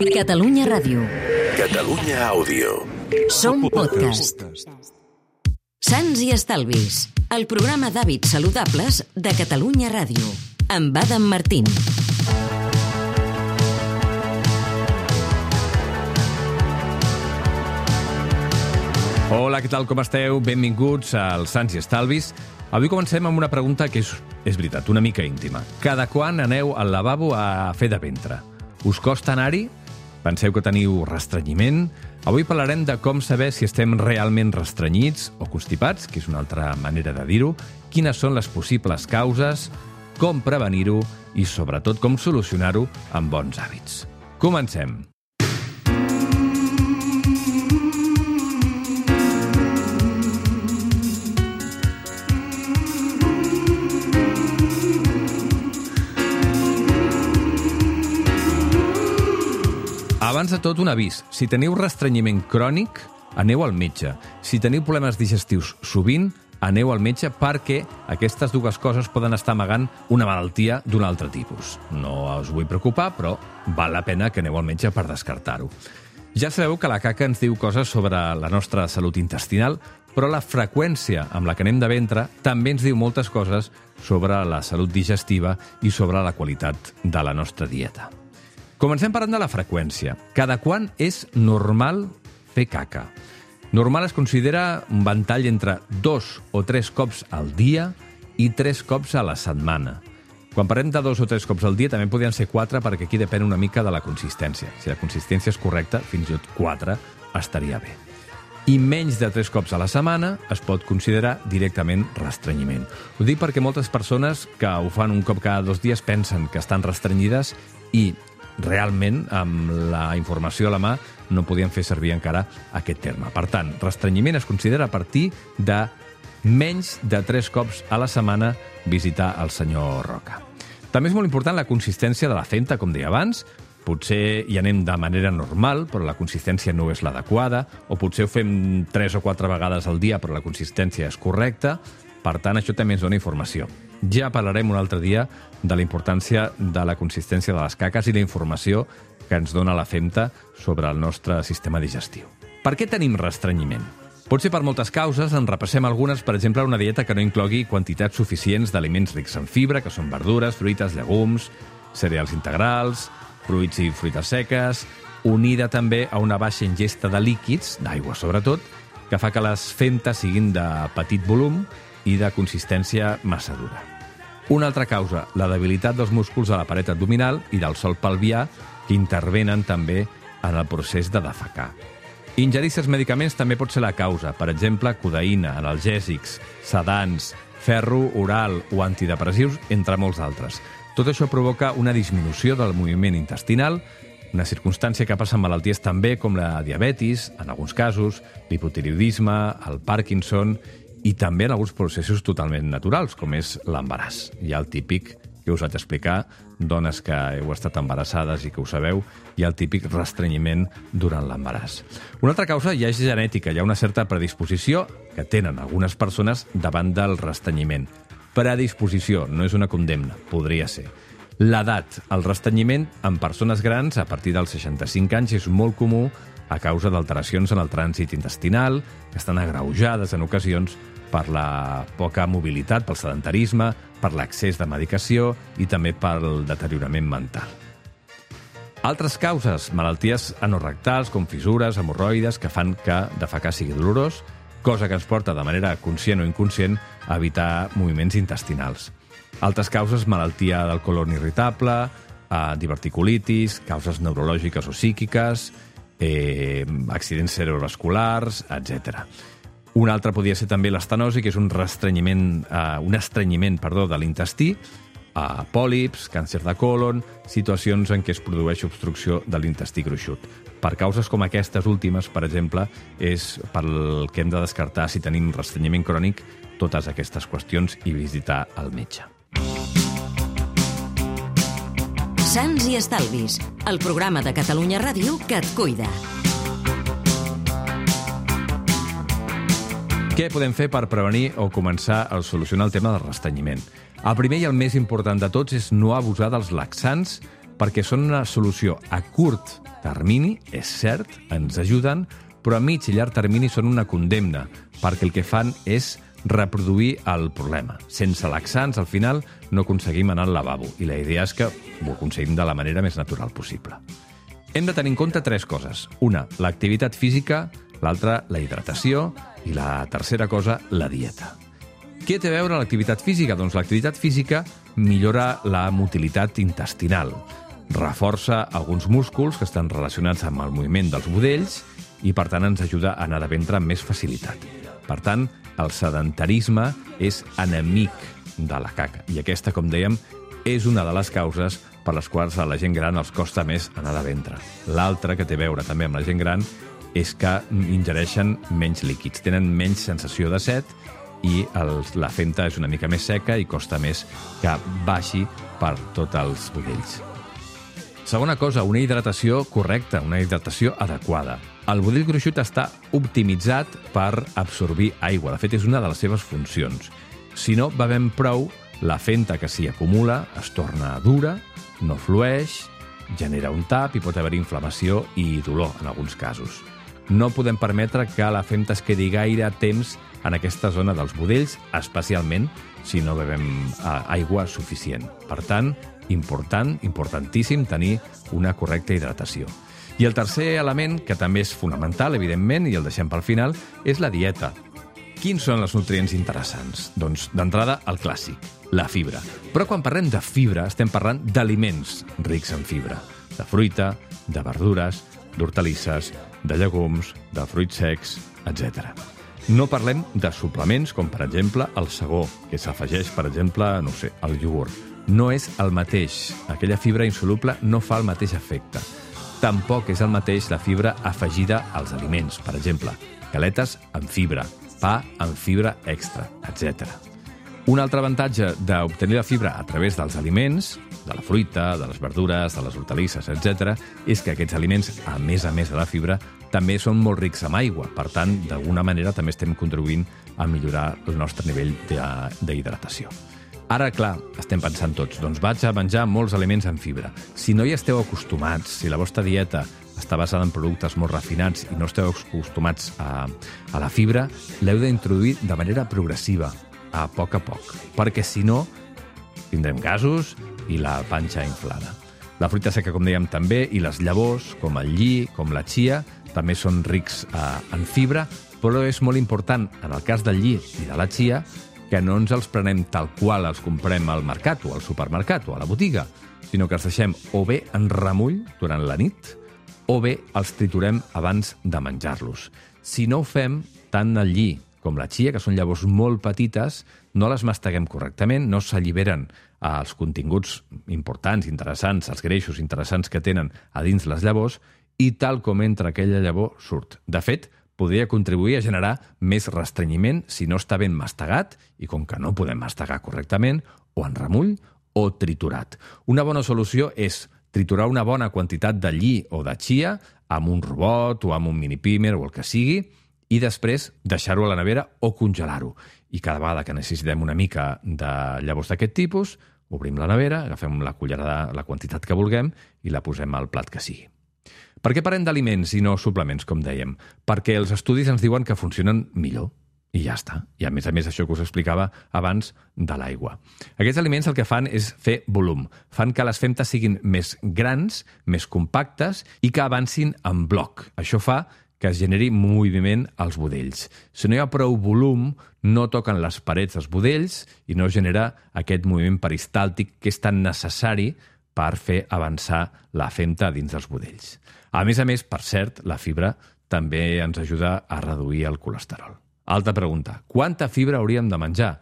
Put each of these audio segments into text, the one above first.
Catalunya Ràdio. Catalunya Àudio. Som podcast. Sants i Estalvis, el programa d'hàbits saludables de Catalunya Ràdio. Amb Adam Martín. Hola, què tal, com esteu? Benvinguts al Sants i Estalvis. Avui comencem amb una pregunta que és, és veritat, una mica íntima. Cada quan aneu al lavabo a fer de ventre? Us costa anar-hi? Penseu que teniu restrenyiment? Avui parlarem de com saber si estem realment restrenyits o constipats, que és una altra manera de dir-ho, quines són les possibles causes, com prevenir-ho i, sobretot, com solucionar-ho amb bons hàbits. Comencem. Abans de tot, un avís. Si teniu restrenyiment crònic, aneu al metge. Si teniu problemes digestius sovint, aneu al metge perquè aquestes dues coses poden estar amagant una malaltia d'un altre tipus. No us vull preocupar, però val la pena que aneu al metge per descartar-ho. Ja sabeu que la caca ens diu coses sobre la nostra salut intestinal, però la freqüència amb la que anem de ventre també ens diu moltes coses sobre la salut digestiva i sobre la qualitat de la nostra dieta. Comencem parlant de la freqüència. Cada quan és normal fer caca? Normal es considera un ventall entre dos o tres cops al dia i tres cops a la setmana. Quan parlem de dos o tres cops al dia, també podien ser quatre, perquè aquí depèn una mica de la consistència. Si la consistència és correcta, fins i tot quatre estaria bé. I menys de tres cops a la setmana es pot considerar directament restrenyiment. Ho dic perquè moltes persones que ho fan un cop cada dos dies pensen que estan restrenyides i realment, amb la informació a la mà, no podien fer servir encara aquest terme. Per tant, restrenyiment es considera a partir de menys de tres cops a la setmana visitar el senyor Roca. També és molt important la consistència de la centa, com deia abans, potser hi anem de manera normal, però la consistència no és l'adequada, o potser ho fem tres o quatre vegades al dia, però la consistència és correcta. Per tant, això també ens dona informació. Ja parlarem un altre dia de la importància de la consistència de les caques i la informació que ens dona la femta sobre el nostre sistema digestiu. Per què tenim restrenyiment? Pot ser per moltes causes, en repassem algunes, per exemple, una dieta que no inclogui quantitats suficients d'aliments rics en fibra, que són verdures, fruites, llegums, cereals integrals, fruits i fruites seques, unida també a una baixa ingesta de líquids, d'aigua sobretot, que fa que les femtes siguin de petit volum i de consistència massa dura. Una altra causa, la debilitat dels músculs de la paret abdominal i del sol pelvià, que intervenen també en el procés de defecar. Ingerir certs medicaments també pot ser la causa, per exemple, codeïna, analgèsics, sedants, ferro oral o antidepressius, entre molts altres. Tot això provoca una disminució del moviment intestinal, una circumstància que passa en malalties també com la diabetis, en alguns casos, l'hipotiroidisme, el Parkinson i també en alguns processos totalment naturals, com és l'embaràs. Hi ha el típic que us vaig explicar, dones que heu estat embarassades i que ho sabeu, hi ha el típic restrenyiment durant l'embaràs. Una altra causa ja és genètica, hi ha una certa predisposició que tenen algunes persones davant del restrenyiment. Predisposició, no és una condemna, podria ser. L'edat, el restrenyiment en persones grans a partir dels 65 anys és molt comú a causa d'alteracions en el trànsit intestinal, que estan agreujades en ocasions per la poca mobilitat, pel sedentarisme, per l'accés de medicació i també pel deteriorament mental. Altres causes, malalties anorrectals com fissures, hemorroides, que fan que defecar sigui dolorós, cosa que ens porta de manera conscient o inconscient a evitar moviments intestinals. Altres causes, malaltia del colon irritable, eh, diverticulitis, causes neurològiques o psíquiques, eh, accidents cerebrovasculars, etc. Un altre podria ser també l'estenosi, que és un restrenyiment, eh, un estrenyiment perdó, de l'intestí, a pòlips, càncer de colon, situacions en què es produeix obstrucció de l'intestí gruixut. Per causes com aquestes últimes, per exemple, és pel que hem de descartar si tenim restrenyiment crònic totes aquestes qüestions i visitar el metge. Sants i Estalvis, el programa de Catalunya Ràdio que et cuida. Què podem fer per prevenir o començar a solucionar el tema del restrenyiment? El primer i el més important de tots és no abusar dels laxants perquè són una solució a curt termini, és cert, ens ajuden, però a mig i llarg termini són una condemna, perquè el que fan és reproduir el problema. Sense laxants, al final, no aconseguim anar al lavabo, i la idea és que ho aconseguim de la manera més natural possible. Hem de tenir en compte tres coses. Una, l'activitat física, l'altra, la hidratació, i la tercera cosa, la dieta. Què té a veure l'activitat física? Doncs l'activitat física millora la motilitat intestinal, reforça alguns músculs que estan relacionats amb el moviment dels budells i, per tant, ens ajuda a anar de ventre amb més facilitat. Per tant, el sedentarisme és enemic de la caca. I aquesta, com dèiem, és una de les causes per les quals a la gent gran els costa més anar de ventre. L'altra, que té a veure també amb la gent gran, és que ingereixen menys líquids, tenen menys sensació de set i el, la femta és una mica més seca i costa més que baixi per tots els budells. Segona cosa, una hidratació correcta, una hidratació adequada. El budell gruixut està optimitzat per absorbir aigua. De fet, és una de les seves funcions. Si no bevem prou, la fenta que s'hi acumula es torna dura, no flueix, genera un tap i pot haver inflamació i dolor en alguns casos. No podem permetre que la femta es quedi gaire temps en aquesta zona dels budells, especialment si no bevem eh, aigua suficient. Per tant, important, importantíssim tenir una correcta hidratació. I el tercer element, que també és fonamental, evidentment, i el deixem pel final, és la dieta. Quins són els nutrients interessants? Doncs, d'entrada, el clàssic, la fibra. Però quan parlem de fibra, estem parlant d'aliments rics en fibra. De fruita, de verdures, d'hortalisses, de llegums, de fruits secs, etc. No parlem de suplements com, per exemple, el sagó, que s'afegeix, per exemple, no sé, al iogurt. No és el mateix. Aquella fibra insoluble no fa el mateix efecte. Tampoc és el mateix la fibra afegida als aliments, per exemple, galetes amb fibra, pa amb fibra extra, etc. Un altre avantatge d'obtenir la fibra a través dels aliments, de la fruita, de les verdures, de les hortalisses, etc., és que aquests aliments, a més a més de la fibra, també són molt rics amb aigua. Per tant, d'alguna manera també estem contribuint a millorar el nostre nivell d'hidratació. Ara, clar, estem pensant tots, doncs vaig a menjar molts aliments amb fibra. Si no hi esteu acostumats, si la vostra dieta està basada en productes molt refinats i no esteu acostumats a, a la fibra, l'heu d'introduir de manera progressiva, a poc a poc, perquè si no tindrem gasos i la panxa inflada. La fruita seca, com dèiem, també, i les llavors, com el lli, com la chia, també són rics eh, en fibra, però és molt important, en el cas del lli i de la chia, que no ens els prenem tal qual els comprem al mercat o al supermercat o a la botiga, sinó que els deixem o bé en remull durant la nit o bé els triturem abans de menjar-los. Si no ho fem, tant el lli com la chia, que són llavors molt petites, no les masteguem correctament, no s'alliberen els continguts importants, interessants, els greixos interessants que tenen a dins les llavors, i tal com entra aquella llavor, surt. De fet, podria contribuir a generar més restrenyiment si no està ben mastegat, i com que no podem mastegar correctament, o en remull o triturat. Una bona solució és triturar una bona quantitat de lli o de chia amb un robot o amb un mini pimer o el que sigui, i després deixar-ho a la nevera o congelar-ho. I cada vegada que necessitem una mica de llavors d'aquest tipus, obrim la nevera, agafem la cullerada, la quantitat que vulguem i la posem al plat que sigui. Per què parlem d'aliments i no suplements, com dèiem? Perquè els estudis ens diuen que funcionen millor. I ja està. I a més a més això que us explicava abans de l'aigua. Aquests aliments el que fan és fer volum. Fan que les femtes siguin més grans, més compactes i que avancin en bloc. Això fa que es generi moviment als budells. Si no hi ha prou volum, no toquen les parets dels budells i no genera aquest moviment peristàltic que és tan necessari per fer avançar la femta dins dels budells. A més a més, per cert, la fibra també ens ajuda a reduir el colesterol. Altra pregunta. Quanta fibra hauríem de menjar?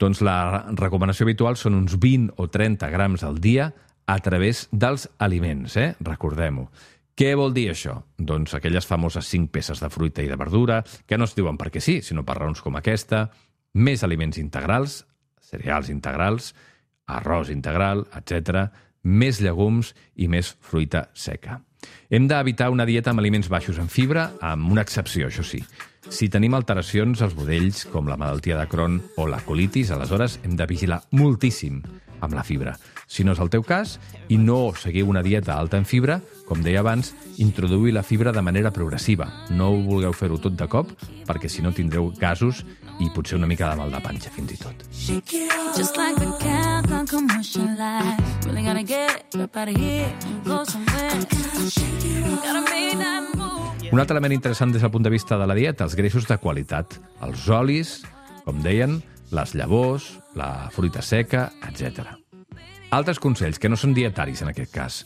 Doncs la recomanació habitual són uns 20 o 30 grams al dia a través dels aliments, eh? recordem-ho. Què vol dir això? Doncs aquelles famoses cinc peces de fruita i de verdura, que no es diuen perquè sí, sinó per raons com aquesta, més aliments integrals, cereals integrals, arròs integral, etc., més llegums i més fruita seca. Hem d'evitar una dieta amb aliments baixos en fibra, amb una excepció, això sí. Si tenim alteracions als budells, com la malaltia de Crohn o la colitis, aleshores hem de vigilar moltíssim amb la fibra. Si no és el teu cas i no seguiu una dieta alta en fibra, com deia abans, introduïu la fibra de manera progressiva. No ho vulgueu fer-ho tot de cop, perquè si no tindreu gasos i potser una mica de mal de panxa, fins i tot. Un altre element interessant des del punt de vista de la dieta, els greixos de qualitat. Els olis, com deien, les llavors, la fruita seca, etc. Altres consells, que no són dietaris en aquest cas.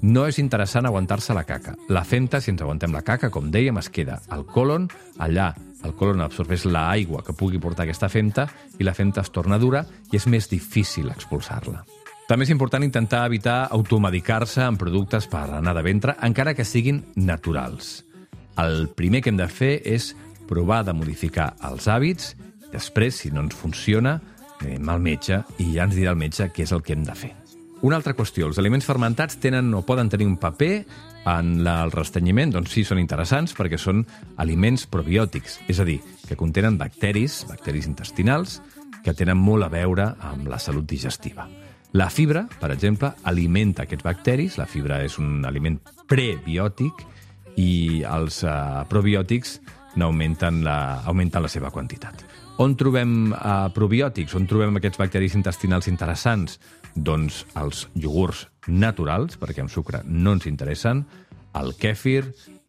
No és interessant aguantar-se la caca. La femta, si ens aguantem la caca, com dèiem, es queda al colon, allà el colon absorbeix l'aigua que pugui portar aquesta femta i la femta es torna dura i és més difícil expulsar-la. També és important intentar evitar automedicar-se amb productes per anar de ventre, encara que siguin naturals. El primer que hem de fer és provar de modificar els hàbits Després, si no ens funciona, anem al metge i ja ens dirà el metge què és el que hem de fer. Una altra qüestió, els aliments fermentats tenen o poden tenir un paper en el restanyiment? Doncs sí, són interessants perquè són aliments probiòtics, és a dir, que contenen bacteris, bacteris intestinals, que tenen molt a veure amb la salut digestiva. La fibra, per exemple, alimenta aquests bacteris, la fibra és un aliment prebiòtic i els uh, probiòtics n'augmenten la, augmenten la seva quantitat. On trobem uh, probiòtics? On trobem aquests bacteris intestinals interessants? Doncs els iogurts naturals, perquè amb sucre no ens interessen, el kèfir,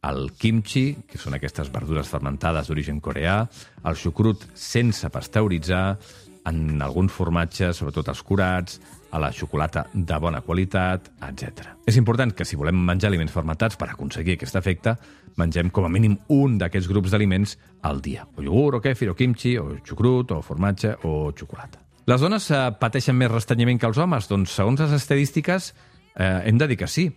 el kimchi, que són aquestes verdures fermentades d'origen coreà, el xucrut sense pasteuritzar, en alguns formatges, sobretot els curats, a la xocolata de bona qualitat, etc. És important que si volem menjar aliments fermentats per aconseguir aquest efecte, mengem com a mínim un d'aquests grups d'aliments al dia. O iogurt, o kefir, o kimchi, o xucrut, o formatge, o xocolata. Les dones eh, pateixen més restanyiment que els homes? Doncs, segons les estadístiques, eh, hem de dir que sí.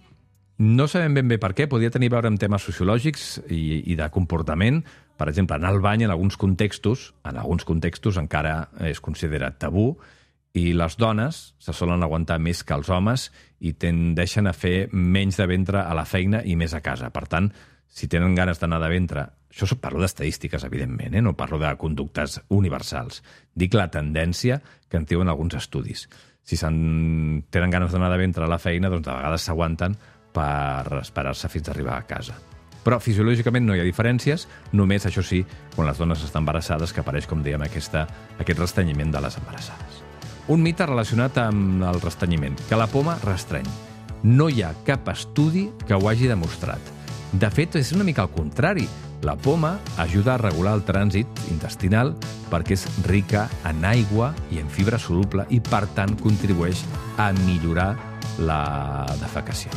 No sabem ben bé per què, podria tenir a veure amb temes sociològics i, i de comportament. Per exemple, anar al bany en alguns contextos, en alguns contextos encara és considerat tabú, i les dones se solen aguantar més que els homes i tendeixen a fer menys de ventre a la feina i més a casa. Per tant, si tenen ganes d'anar de ventre... Això parlo d'estadístiques, evidentment, eh? no parlo de conductes universals. Dic la tendència que en diuen alguns estudis. Si tenen ganes d'anar de ventre a la feina, doncs de vegades s'aguanten per esperar-se fins a arribar a casa. Però fisiològicament no hi ha diferències, només, això sí, quan les dones estan embarassades, que apareix, com dèiem, aquesta, aquest restanyiment de les embarassades. Un mite relacionat amb el restanyiment, que la poma restreny. No hi ha cap estudi que ho hagi demostrat. De fet, és una mica al contrari. La poma ajuda a regular el trànsit intestinal perquè és rica en aigua i en fibra soluble i, per tant, contribueix a millorar la defecació.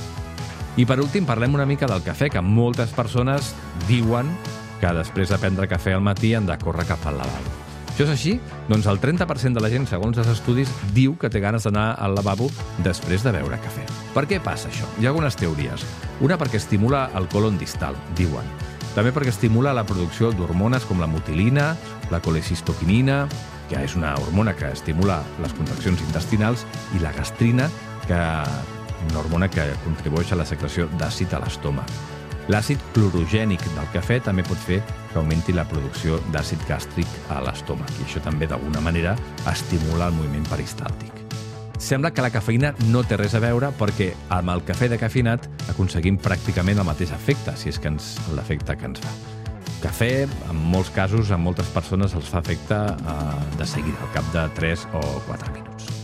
I per últim, parlem una mica del cafè, que moltes persones diuen que després de prendre cafè al matí han de córrer cap al lavabo. Això és així? Doncs el 30% de la gent, segons els estudis, diu que té ganes d'anar al lavabo després de beure cafè. Per què passa això? Hi ha algunes teories. Una perquè estimula el colon distal, diuen. També perquè estimula la producció d'hormones com la mutilina, la colecistoquinina, que és una hormona que estimula les contraccions intestinals, i la gastrina, que una hormona que contribueix a la secreció d'àcid a l'estómac. L'àcid clorogènic del cafè també pot fer que augmenti la producció d'àcid gàstric a l'estómac i això també d'alguna manera estimula el moviment peristàltic. Sembla que la cafeïna no té res a veure perquè amb el cafè de cafinat aconseguim pràcticament el mateix efecte, si és que ens l'efecte que ens fa. Cafè, en molts casos, a moltes persones els fa efecte eh, de seguida, al cap de 3 o 4 minuts.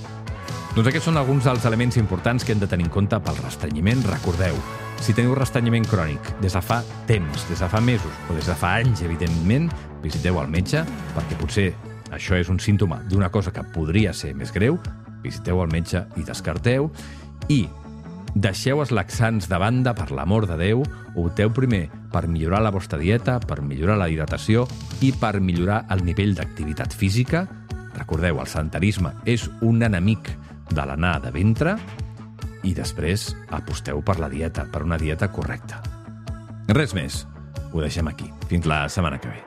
Doncs aquests són alguns dels elements importants que hem de tenir en compte pel restrenyiment. Recordeu, si teniu restanyiment crònic des de fa temps, des de fa mesos o des de fa anys, evidentment, visiteu el metge perquè potser això és un símptoma d'una cosa que podria ser més greu, visiteu el metge i descarteu i deixeu els laxants de banda per l'amor de Déu, opteu primer per millorar la vostra dieta, per millorar la hidratació i per millorar el nivell d'activitat física. Recordeu, el santarisme és un enemic de l'anar de ventre i després aposteu per la dieta, per una dieta correcta. Res més. Ho deixem aquí. Fins la setmana que ve.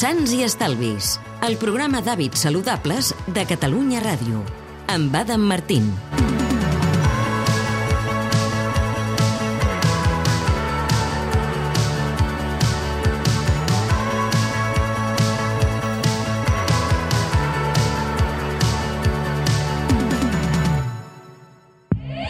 Sants i Estalvis, el programa d'hàbits saludables de Catalunya Ràdio, amb Adam Martín.